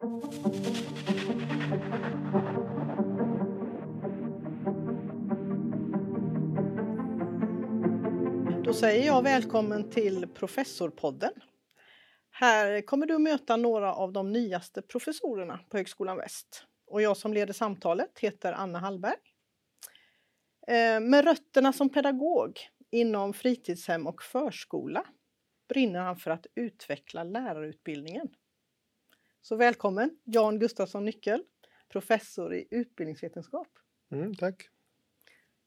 Då säger jag välkommen till Professorpodden. Här kommer du att möta några av de nyaste professorerna på Högskolan Väst. Och jag som leder samtalet heter Anna Hallberg. Eh, med rötterna som pedagog inom fritidshem och förskola brinner han för att utveckla lärarutbildningen. Så välkommen Jan Gustafsson Nyckel, professor i utbildningsvetenskap. Mm, tack.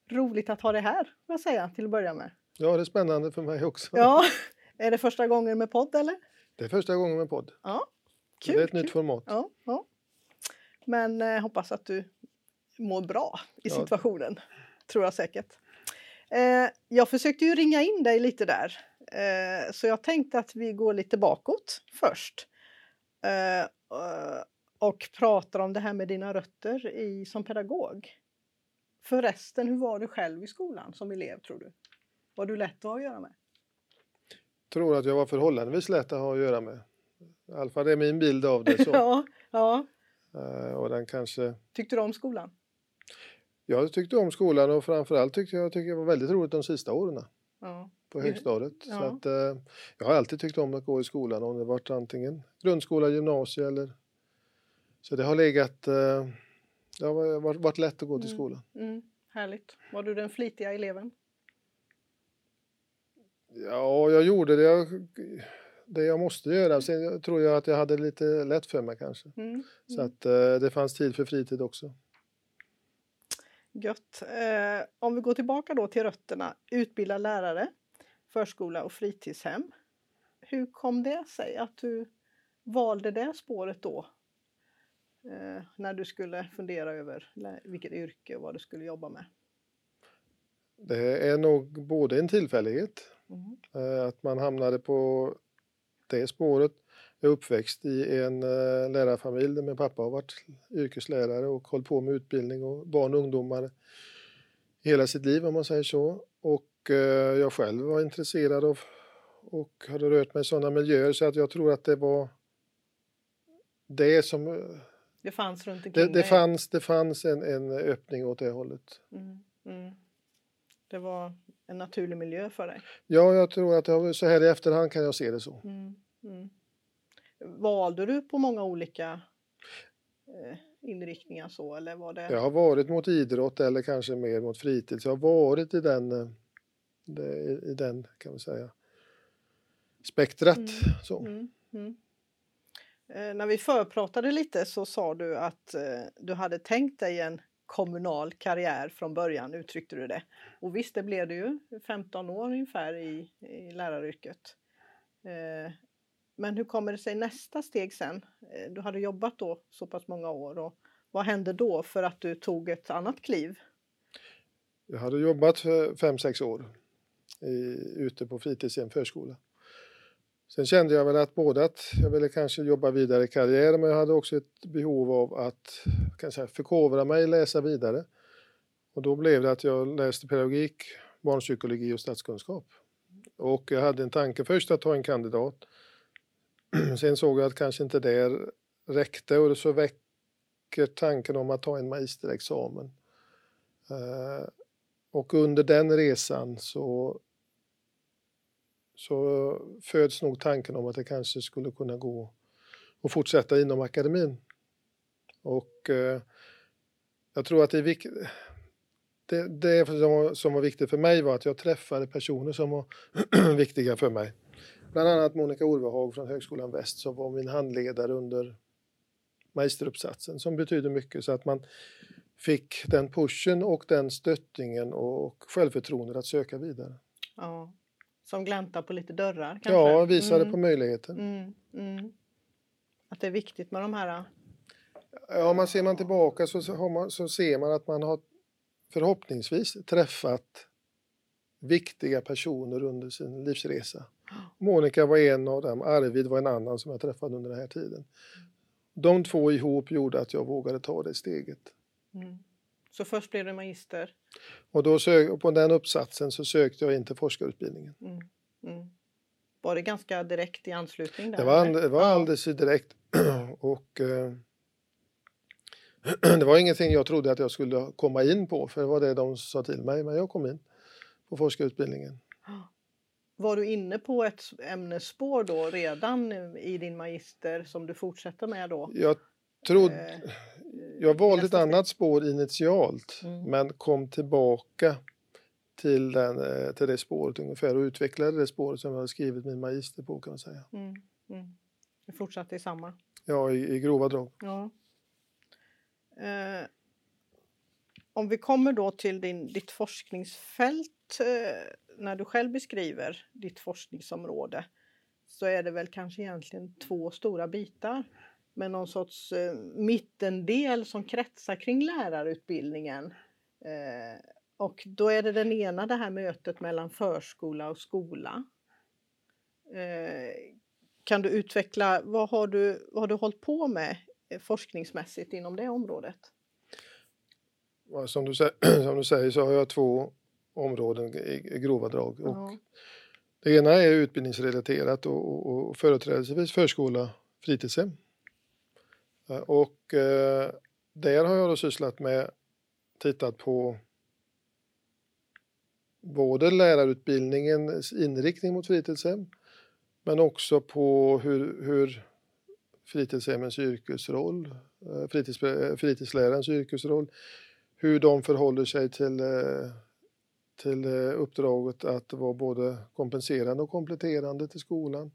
Roligt att ha dig här, får jag säga till att börja med. Ja, det är spännande för mig också. Ja, är det första gången med podd eller? Det är första gången med podd. Ja, kul. Det är ett kul. nytt format. Ja, ja. Men eh, hoppas att du mår bra i Ja. situationen. Tror jag säkert. Eh, jag försökte ju ringa in dig lite där. Eh, så jag tänkte att vi går lite bakåt först. Eh, eh, och pratar om det här med dina rötter i, som pedagog. Förresten, hur var du själv i skolan som elev tror du? Var du lätt att ha att göra med? Tror att jag var förhållandevis lätt att ha att göra med. I alla fall det är min bild av det. Så. ja, ja. Eh, och den kanske... Tyckte du om skolan? Jag tyckte om skolan och framförallt tyckte jag, tyckte det var väldigt roligt de sista åren Ja. På Ja. högstadiet. Så Ja. att, eh, jag har alltid tyckt om att gå i skolan om det varit antingen grundskola, gymnasie eller... Så det har legat... Eh, det har varit, varit lätt att gå till Mm. skolan. Mm, härligt. Var du den flitiga eleven? Ja, jag gjorde det jag, det jag måste göra. Sen tror jag att jag hade lite lätt för mig kanske. Mm. Så att eh, det fanns tid för fritid också. Gött. Eh, om vi går tillbaka då till rötterna. Utbilda lärare, förskola och fritidshem. Hur kom det sig att du valde det spåret då? Eh, när du skulle fundera över vilket yrke och vad du skulle jobba med. Det är nog både en tillfällighet, Mm. eh, att man hamnade på det spåret. Jag är uppväxt i en eh, lärarfamilj där min pappa har varit yrkeslärare och hållit på med utbildning och barn och ungdomar hela sitt liv om man säger så. Och jag själv var intresserad av och hade rört mig i sådana miljöer så att jag tror att det var det som... eh, Det fanns runt omkring Det, det, fanns, det fanns en, en öppning åt det hållet. Mm. Mm. Det var en naturlig miljö för dig. Ja, jag tror att har, så här i efterhand kan jag se det så. Mm. Mm. Valde du på många olika eh, inriktningar så eller var det? Jag har varit mot idrott eller kanske mer mot fritid. Så jag har varit i den, eh, det, i den kan man säga, spektrat. Mm. Så. Mm, mm. Eh, när vi förpratade lite så sa du att eh, du hade tänkt dig en kommunal karriär från början, uttryckte du det. Och visst, det blev det ju, 15 år ungefär i, i läraryrket. Eh, men hur kommer det sig nästa steg sen? Eh, du hade jobbat då så pass många år och vad hände då för att du tog ett annat kliv? Jag hade jobbat fem, sex år i, ute på fritidshem, förskola. Sen kände jag väl att både att jag ville kanske jobba vidare i karriären men jag hade också ett behov av att kan säga, förkovra mig, läsa vidare. Och då blev det att jag läste pedagogik, barnpsykologi och statskunskap. Och jag hade en tanke först att ta en kandidat. Sen såg jag att kanske inte det räckte och så väcker tanken om att ta en magisterexamen. Eh, och under den resan så, så föds nog tanken om att det kanske skulle kunna gå att fortsätta inom akademin. Och eh, jag tror att det är viktigt. Det, det som var, som var viktigt för mig var att jag träffade personer som var viktiga för mig. Bland annat Monica Orvehag från Högskolan Väst som var min handledare under magisteruppsatsen som betyder mycket så att man fick den pushen och den stöttningen och självförtroendet att söka vidare. Ja, som gläntar på lite dörrar kanske? Ja, visade Mm, på möjligheten. mm, mm. Att det är viktigt med de här Ja, man ser man tillbaka så, man, så ser man att man har förhoppningsvis träffat viktiga personer under sin livsresa. Monica var en av dem, Arvid var en annan som jag träffade under den här tiden. De två ihop gjorde att jag vågade ta det steget. Mm. Så först blev du magister. Och då sök, på den uppsatsen så sökte jag in till forskarutbildningen. Mm. Mm. Var det ganska direkt i anslutning? Där, det var, det var alldeles direkt och eh, det var ingenting jag trodde att jag skulle komma in på för det var det de sa till mig men jag kom in på forskarutbildningen. Var du inne på ett ämnesspår då redan i din magister som du fortsätter med då? Jag, trodde, Eh, jag valde ett annat spår initialt Mm. men kom tillbaka till, den, eh, till det spåret ungefär och utvecklade det spåret som jag hade skrivit min magister på kan man säga. Mm. Mm. Du fortsatte i samma? Ja, i, i grova drag. Ja. Eh, om vi kommer då till din, ditt forskningsfält eh, när du själv beskriver ditt forskningsområde så är det väl kanske egentligen två stora bitar med någon sorts eh, mittendel som kretsar kring lärarutbildningen. Eh, och då är det den ena det här mötet mellan förskola och skola. Eh, kan du utveckla, vad har du, vad har du hållit på med eh, forskningsmässigt inom det området? Som du, som du säger så har jag två områden i, grova drag. Och Ja. Det ena är utbildningsrelaterat och, och, och företrädesvis förskola, fritidshem. Eh, och eh, där har jag då sysslat med, tittat på både lärarutbildningens inriktning mot fritidshem men också på hur, hur fritidshemmens yrkesroll, eh, fritids, fritidslärarens yrkesroll, hur de förhåller sig till, till uppdraget att vara både kompenserande och kompletterande till skolan.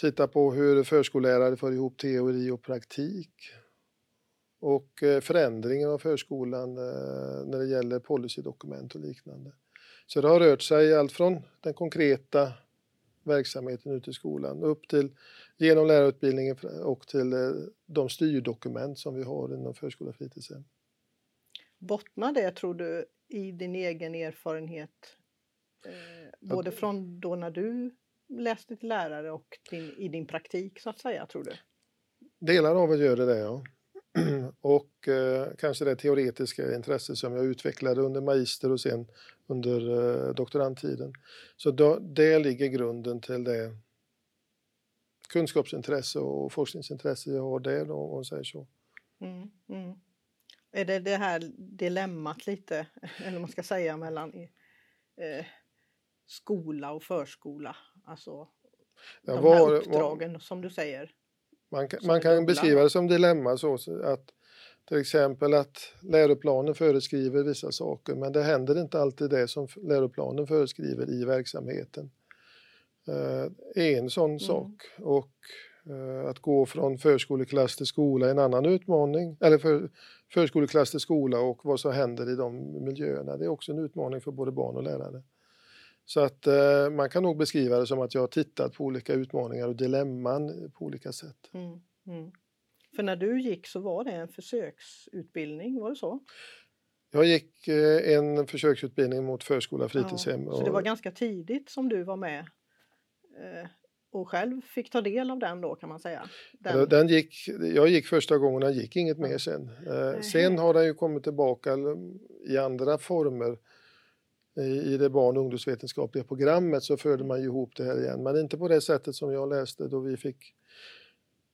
Titta på hur förskollärare får ihop teori och praktik. Och eh, förändringen av förskolan eh, när det gäller policydokument och liknande. Så det har rört sig allt från den konkreta verksamheten ute i skolan upp till genom lärarutbildningen och till eh, de styrdokument som vi har inom förskola och fritidshem. Bottnar det tror du i din egen erfarenhet? Eh, både från då när du läste till lärare och din, i din praktik så att säga tror du? Delar av det gör det, ja. Och eh, kanske det teoretiska intresse som jag utvecklade under magister och sen under eh, doktorandtiden. Så då, det ligger grunden till det kunskapsintresse och forskningsintresse jag har där om man säger så. Mm, mm. Är det det här dilemmat lite, eller man ska säga, mellan eh, skola och förskola? Alltså Ja, de var- här var- uppdragen som du säger. Man kan, man kan beskriva va? det som dilemma så att till exempel att läroplanen föreskriver vissa saker men det händer inte alltid det som läroplanen föreskriver i verksamheten. Eh, en sån sak och eh, att gå från förskoleklass till skola är en annan utmaning. Eller för, förskoleklass till skola och vad som händer i de miljöerna. Det är också en utmaning för både barn och lärare. Så att eh, man kan nog beskriva det som att jag har tittat på olika utmaningar och dilemman på olika sätt. Mm, mm. För när du gick så var det en försöksutbildning, var det så? Jag gick eh, en försöksutbildning mot förskola och fritidshem. Ja, så det var ganska tidigt som du var med eh, och själv fick ta del av den då kan man säga. Den, Den gick, jag gick första gången, den gick inget mer sen. Eh, sen har den ju kommit tillbaka i andra former. I, det barn och ungdomsvetenskapliga programmet så förde man ju ihop det här igen, men inte på det sättet som jag läste då vi fick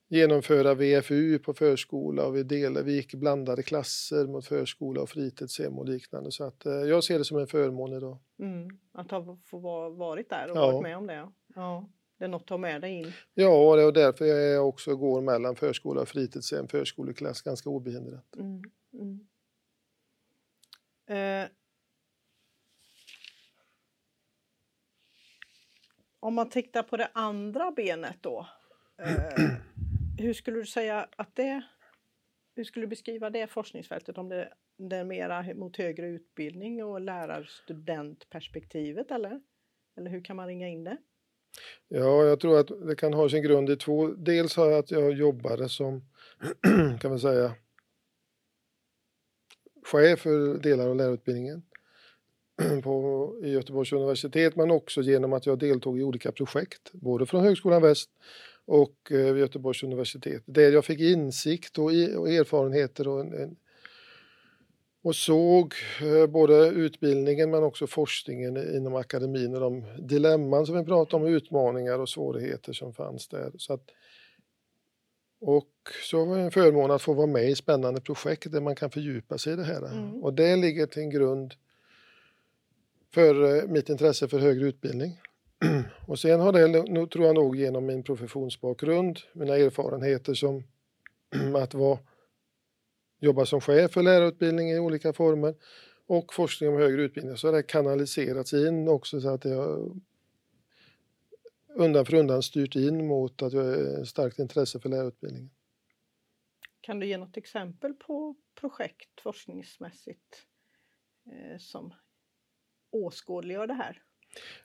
genomföra VFU på förskola och vi, delade, vi gick blandade klasser mot förskola och fritidshem och liknande. Så att, eh, jag ser det som en förmån idag. mm, att ha få varit där och Ja. varit med om det. Ja, det är något att ta med dig in. Ja, och det är därför jag också går mellan förskola och fritidshem, förskoleklass ganska obehindrat. Mm, mm. Eh, om man tittar på det andra benet då. Eh, hur skulle du säga att det... Hur skulle du beskriva det forskningsfältet? Om det, det är mera mot högre utbildning och lärarstudentperspektivet eller? Eller hur kan man ringa in det? Ja, jag tror att det kan ha sin grund i två. Dels har jag att jag jobbade som, kan man säga, chef för delar av lärarutbildningen på, i Göteborgs universitet, men också genom att jag deltog i olika projekt, både från Högskolan Väst och eh, Göteborgs universitet, där jag fick insikt och, i, och erfarenheter och, en, en, och såg eh, både utbildningen men också forskningen inom akademin och de dilemman som vi pratade om, utmaningar och svårigheter som fanns där. Så att, och så var det en förmån att få vara med i spännande projekt där man kan fördjupa sig i det här. Mm. Och det ligger till grund för eh, mitt intresse för högre utbildning. Och sen har det, tror jag nog, genom min professionsbakgrund, mina erfarenheter som att vara, jobba som chef för lärarutbildning i olika former och forskning om högre utbildning, så har det kanaliserats in också så att det har undan för undan styrt in mot att jag har starkt intresse för lärarutbildningen. Kan du ge något exempel på projekt forskningsmässigt eh, som åskådliggör det här?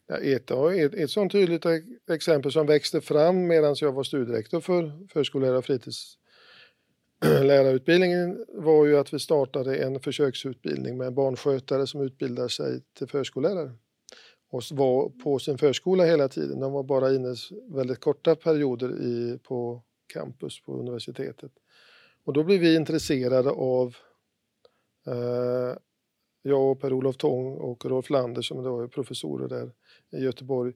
Ja, ett, ett, ett sånt tydligt e- exempel som växte fram medan jag var studierektor för förskollärare och fritidslärarutbildningen var ju att vi startade en försöksutbildning med barnskötare som utbildar sig till förskollärare och var på sin förskola hela tiden. De var bara inne väldigt korta perioder i, på campus på universitetet. Och då blev vi intresserade av eh, jag och Per-Olof Tång och Rolf Lander som då är professorer där i Göteborg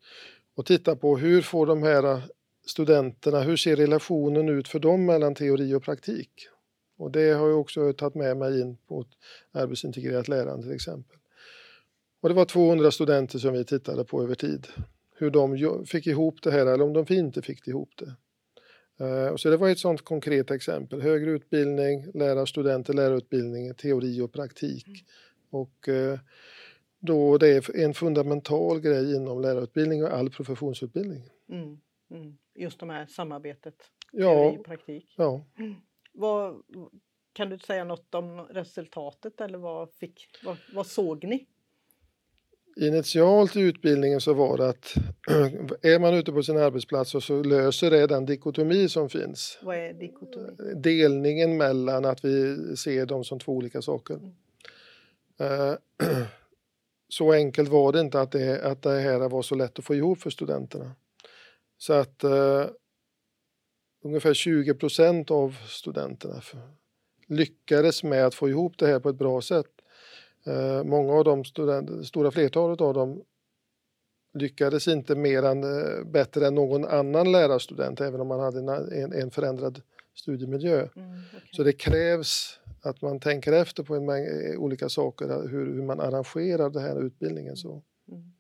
och titta på hur får de här studenterna, hur ser relationen ut för dem mellan teori och praktik? Och det har jag också tagit med mig in på ett arbetsintegrerat lärande till exempel. Och det var 200 studenter som vi tittade på över tid. Hur de fick ihop det här eller om de inte fick ihop det. Eh, så det var ett sådant konkret exempel. Högre utbildning, lärarstudenter, lärarutbildning, teori och praktik. Och uh, då det är en fundamental grej inom lärarutbildning och all professionsutbildning. Mm. Mm. Just de här samarbetet, teori och praktik. Ja. Vad, kan du säga något om resultatet eller vad, fick, vad, vad såg ni? Initialt i utbildningen så var det att är man ute på sin arbetsplats och så löser det den dikotomi som finns. Vad är dikotomi? Delningen mellan att vi ser dem som två olika saker. Mm. Eh, så enkelt var det inte att det, att det här var så lätt att få ihop för studenterna. Så att eh, ungefär 20 procent av studenterna lyckades med att få ihop det här på ett bra sätt. Eh, många av de studenter, stora flertalet av dem lyckades inte mer än eh, bättre än någon annan lärarstudent även om man hade en, en förändrad studiemiljö. Mm, okay. Så det krävs att man tänker efter på en mängd eh, olika saker, hur, hur man arrangerar den här utbildningen. Så. Mm.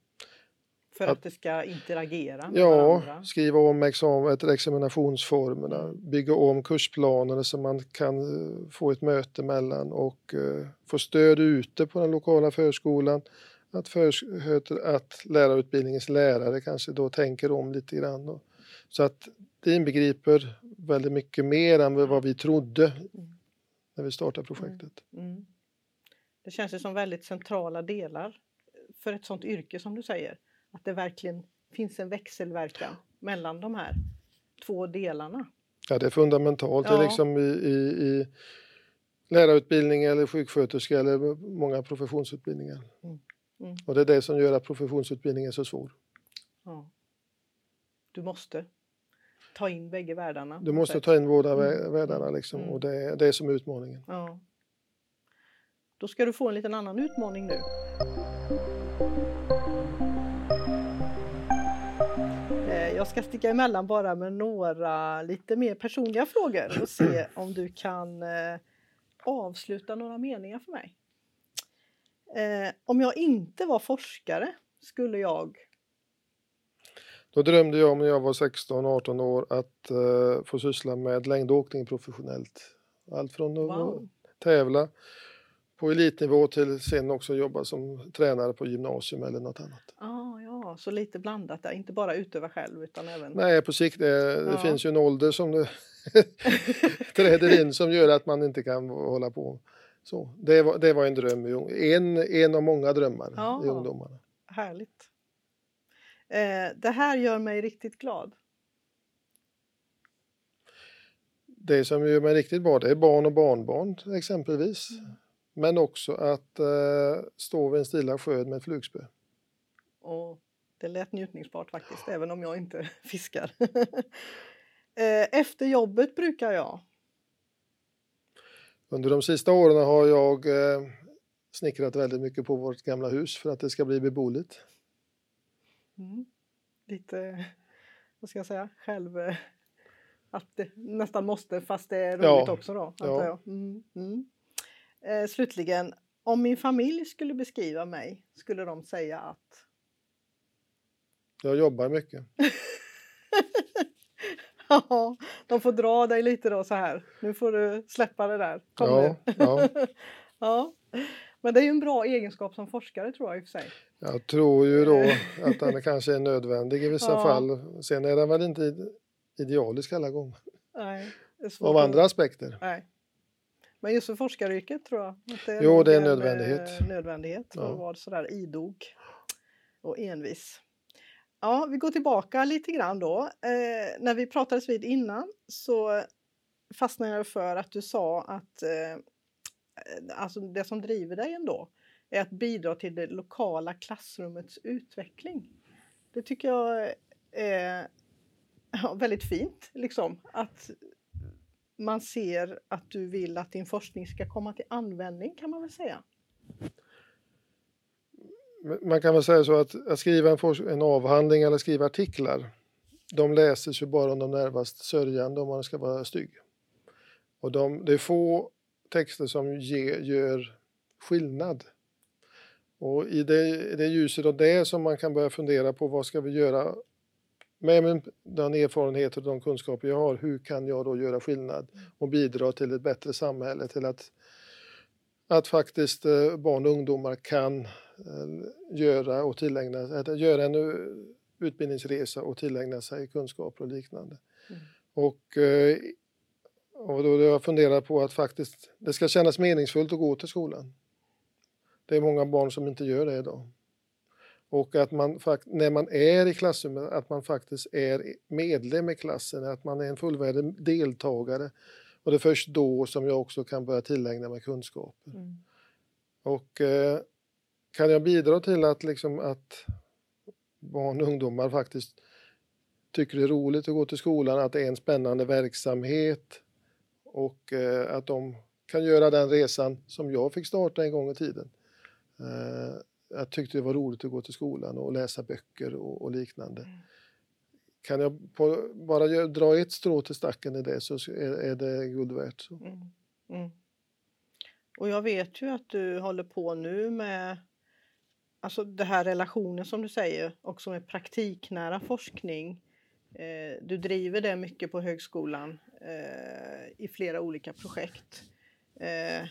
För att, att, det ska interagera med ja, varandra? skriva om examen, examinationsformerna, mm. bygga om kursplanerna så man kan eh, få ett möte mellan och uh, få stöd ute på den lokala förskolan. Att, för, att lärarutbildningens lärare kanske då tänker om lite grann. Och, så att det inbegriper väldigt mycket mer än vad vi trodde mm. när vi startade projektet. Mm. mm. Det känns ju som väldigt centrala delar för ett sådant yrke som du säger att det verkligen finns en växelverkan mellan de här två delarna. Ja, det är fundamentalt. Ja. Det är liksom i, i, i lärarutbildning eller sjuksköterska eller många professionsutbildningar. Mm. Mm. Och det är det som gör att professionsutbildningen är så svår. Ja. Du måste ta in bägge världarna. Du måste ta in båda mm. världarna liksom, mm. och det är det som är utmaningen. Ja. Då ska du få en liten annan utmaning nu. jag ska sticka emellan bara med några lite mer personliga frågor och se om du kan eh, avsluta några meningar för mig. Eh, om jag inte var forskare skulle jag? Då drömde jag när jag var 16-18 år att eh, få syssla med längdåkning professionellt. Allt från att wow. tävla på elitnivå till sen också jobba som tränare på gymnasium eller något annat. Ah, ja, så lite blandat där, inte bara utöva själv utan även... Nej, på sikt, det, det finns ju en ålder som det träder in som gör att man inte kan hålla på. Så, det, var, det var en dröm, en, en av många drömmar ja, i ungdomarna. Härligt. Eh, det här gör mig riktigt glad. Det som gör mig riktigt det är barn och barnbarn exempelvis. Mm. Men också att eh, stå vid en stilla sjö med ett flugspö. Och det lät njutningsbart faktiskt, även om jag inte fiskar. Eh, efter jobbet brukar jag? Under de sista åren har jag eh, snickrat väldigt mycket på vårt gamla hus för att det ska bli beboeligt. Mm. Lite, vad ska jag säga, själv... Att det nästan måste fast det är roligt Ja, också då. ja. antar jag. Mm. Mm. Eh, slutligen, om min familj skulle beskriva mig skulle de säga att Jag jobbar mycket. Ja, de får dra dig lite då så här. Nu får du släppa det där. Kom Ja, nu. ja. ja. Men det är ju en bra egenskap som forskare tror jag i och för sig. Jag tror ju då att den kanske är nödvändig i vissa Ja. fall. Sen är den väl inte ide- idealisk alla gånger. Nej, Av andra aspekter. Nej. Men just för forskaryrket tror jag. Att det Jo, det är en med nödvändighet. nödvändighet Ja. att vara sådär idog och envis. Ja, vi går tillbaka lite grann då. Eh, när vi pratades vid innan så fastnade jag för att du sa att eh, Eh, alltså det som driver dig ändå är att bidra till det lokala klassrummets utveckling. Det tycker jag är väldigt fint, liksom. Att man ser att du vill att din forskning ska komma till användning kan man väl säga. Man kan väl säga så att, att skriva en, en avhandling eller skriva artiklar, de läses ju bara om de närmast sörjande om man ska vara stygg. Och de, det är få texter som ge, gör skillnad. Och i det, det ljuset av det som man kan börja fundera på vad ska vi göra med den erfarenhet och de kunskaper jag har, hur kan jag då göra skillnad och bidra till ett bättre samhälle, till att, att faktiskt eh, barn och ungdomar kan eh, göra och tillägna att göra en eh, utbildningsresa och tillägna sig kunskaper och liknande. Mm. Och, och då jag funderat på att faktiskt det ska kännas meningsfullt att gå till skolan. Det är många barn som inte gör det idag. Och att man när man är i klassrummet, att man faktiskt är medlem i klassen, att man är en fullvärdig deltagare. Och det är först då som jag också kan börja tillägna mig kunskaper. Mm. Och eh, kan jag bidra till att, liksom, att barn och ungdomar faktiskt tycker det är roligt att gå till skolan, att det är en spännande verksamhet och eh, att de kan göra den resan som jag fick starta en gång i tiden. Eh, jag tyckte det var roligt att gå till skolan och läsa böcker och, och liknande. Mm. Kan jag bara dra ett strå till stacken i det så är, är det guld värt. Mm. Mm. Och jag vet ju att du håller på nu med alltså det här relationen som du säger också med praktiknära forskning. Eh, du driver det mycket på högskolan eh, i flera olika projekt. Eh,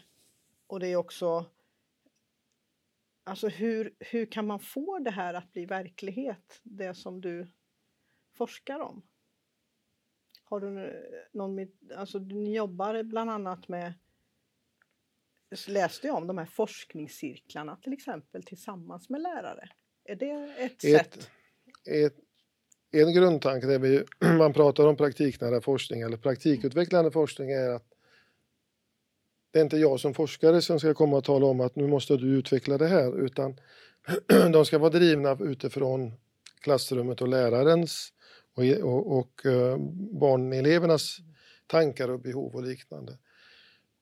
och det är också Alltså hur, hur kan man få det här att bli verklighet, det som du forskar om? Har du någon, alltså ni jobbar bland annat med, läste jag om de här forskningscirklarna till exempel tillsammans med lärare. Är det ett, sätt? Ett, ett, en grundtanke där vi, man pratar om praktiknära forskning eller praktikutvecklande forskning är att det är inte jag som forskare som ska komma och tala om att nu måste du utveckla det här utan de ska vara drivna utifrån klassrummet och lärarens och, e-, och, och eh, barnelevernas tankar och behov och liknande.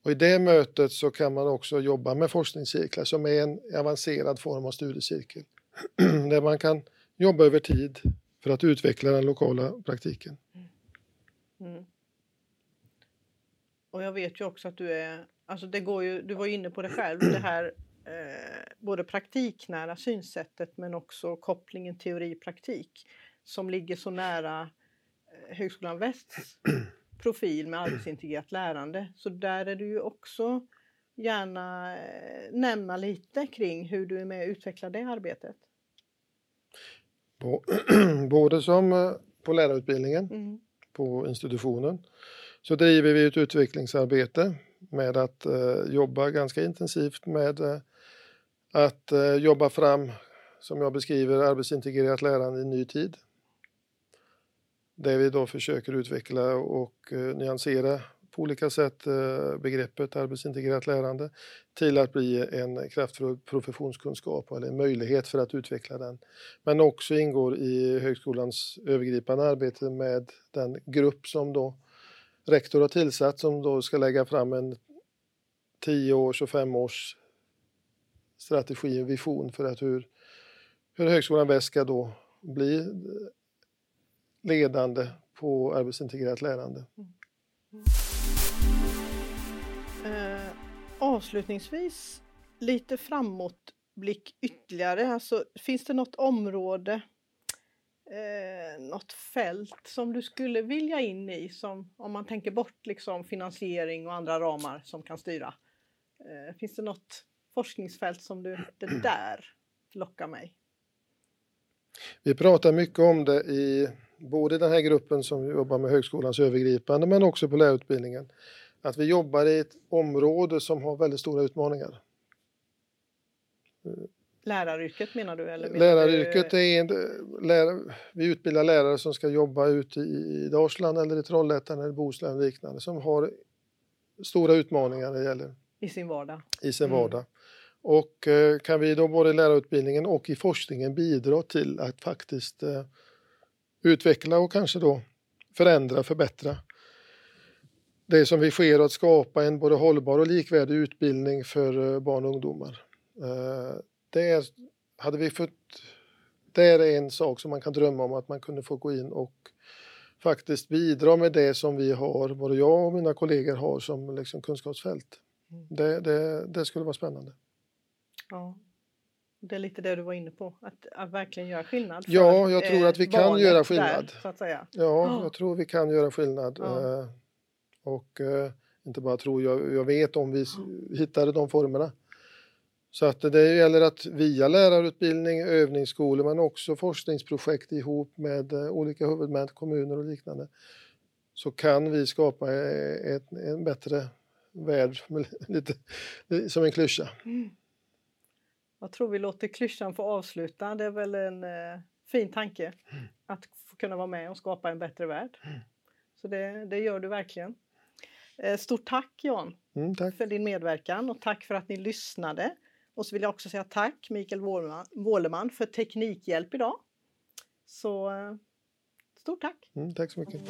Och I det mötet så kan man också jobba med forskningscirklar som är en avancerad form av studiecirkel där man kan jobba över tid för att utveckla den lokala praktiken. Mm. mm. Och jag vet ju också att du är, alltså det går ju, du var ju inne på det själv, det här eh, både praktiknära synsättet men också kopplingen teori-praktik som ligger så nära eh, Högskolan Västs profil med arbetsintegrerat lärande. Så där är du ju också gärna eh, nämna lite kring hur du är med och utvecklar det arbetet. Både som eh, på lärarutbildningen Mm. på institutionen så driver vi ett utvecklingsarbete med att eh, jobba ganska intensivt med eh, att eh, jobba fram, som jag beskriver, arbetsintegrerat lärande i ny tid. Där vi då försöker utveckla och eh, nyansera på olika sätt eh, begreppet arbetsintegrerat lärande till att bli en kraftfull professionskunskap eller en möjlighet för att utveckla den. Men också ingår i högskolans övergripande arbete med den grupp som då rektor har tillsatt som då ska lägga fram en 10 års och 5 års strategi och vision för att hur, hur Högskolan Väst ska då bli ledande på arbetsintegrerat lärande. Mm. mm avslutningsvis, lite framåtblick ytterligare. Alltså, finns det något område, eh, något fält som du skulle vilja in i, som, om man tänker bort liksom, finansiering och andra ramar som kan styra? Eh, finns det något forskningsfält som du, det där lockar mig? Vi pratar mycket om det i både den här gruppen som jobbar med högskolans övergripande men också på lärarutbildningen. Att vi jobbar i ett område som har väldigt stora utmaningar. Läraryrket menar du? Eller menar Läraryrket du... är en, lär, vi utbildar lärare som ska jobba ute i Dalsland eller i Trollhättan eller Bohuslän och liknande som har stora utmaningar när det gäller I sin vardag. i sin Mm. vardag. Och eh, kan vi då både i lärarutbildningen och i forskningen bidra till att faktiskt eh, utveckla och kanske då förändra, förbättra det som vi sker att skapa en både hållbar och likvärdig utbildning för eh, barn och ungdomar. Eh, det är, hade vi fått, det är en sak som man kan drömma om att man kunde få gå in och faktiskt bidra med det som vi har, både jag och mina kollegor har som liksom kunskapsfält. Mm. Det, det, det skulle vara spännande. Ja. Det är lite det du var inne på, att, att verkligen göra skillnad. Ja, jag tror eh, att vi kan göra där, skillnad. Ja, Ja. jag tror vi kan göra skillnad. Ja. Och eh, inte bara tro, jag, jag vet om vi hittade de formerna. Så att det gäller att via lärarutbildning, övningsskolor men också forskningsprojekt ihop med eh, olika huvudmän, kommuner och liknande så kan vi skapa eh, ett, en bättre värld, lite, som en klyscha. Jag tror vi låter klyschan få avsluta. Det är väl en eh, fin tanke Mm. att få kunna vara med och skapa en bättre värld. Så det, det gör du verkligen. Eh, stort tack Jan Mm, tack. för din medverkan och tack för att ni lyssnade. Och så vill jag också säga tack Mikael Wåleman- för teknikhjälp idag. Så eh, stort tack! Mm, tack så mycket.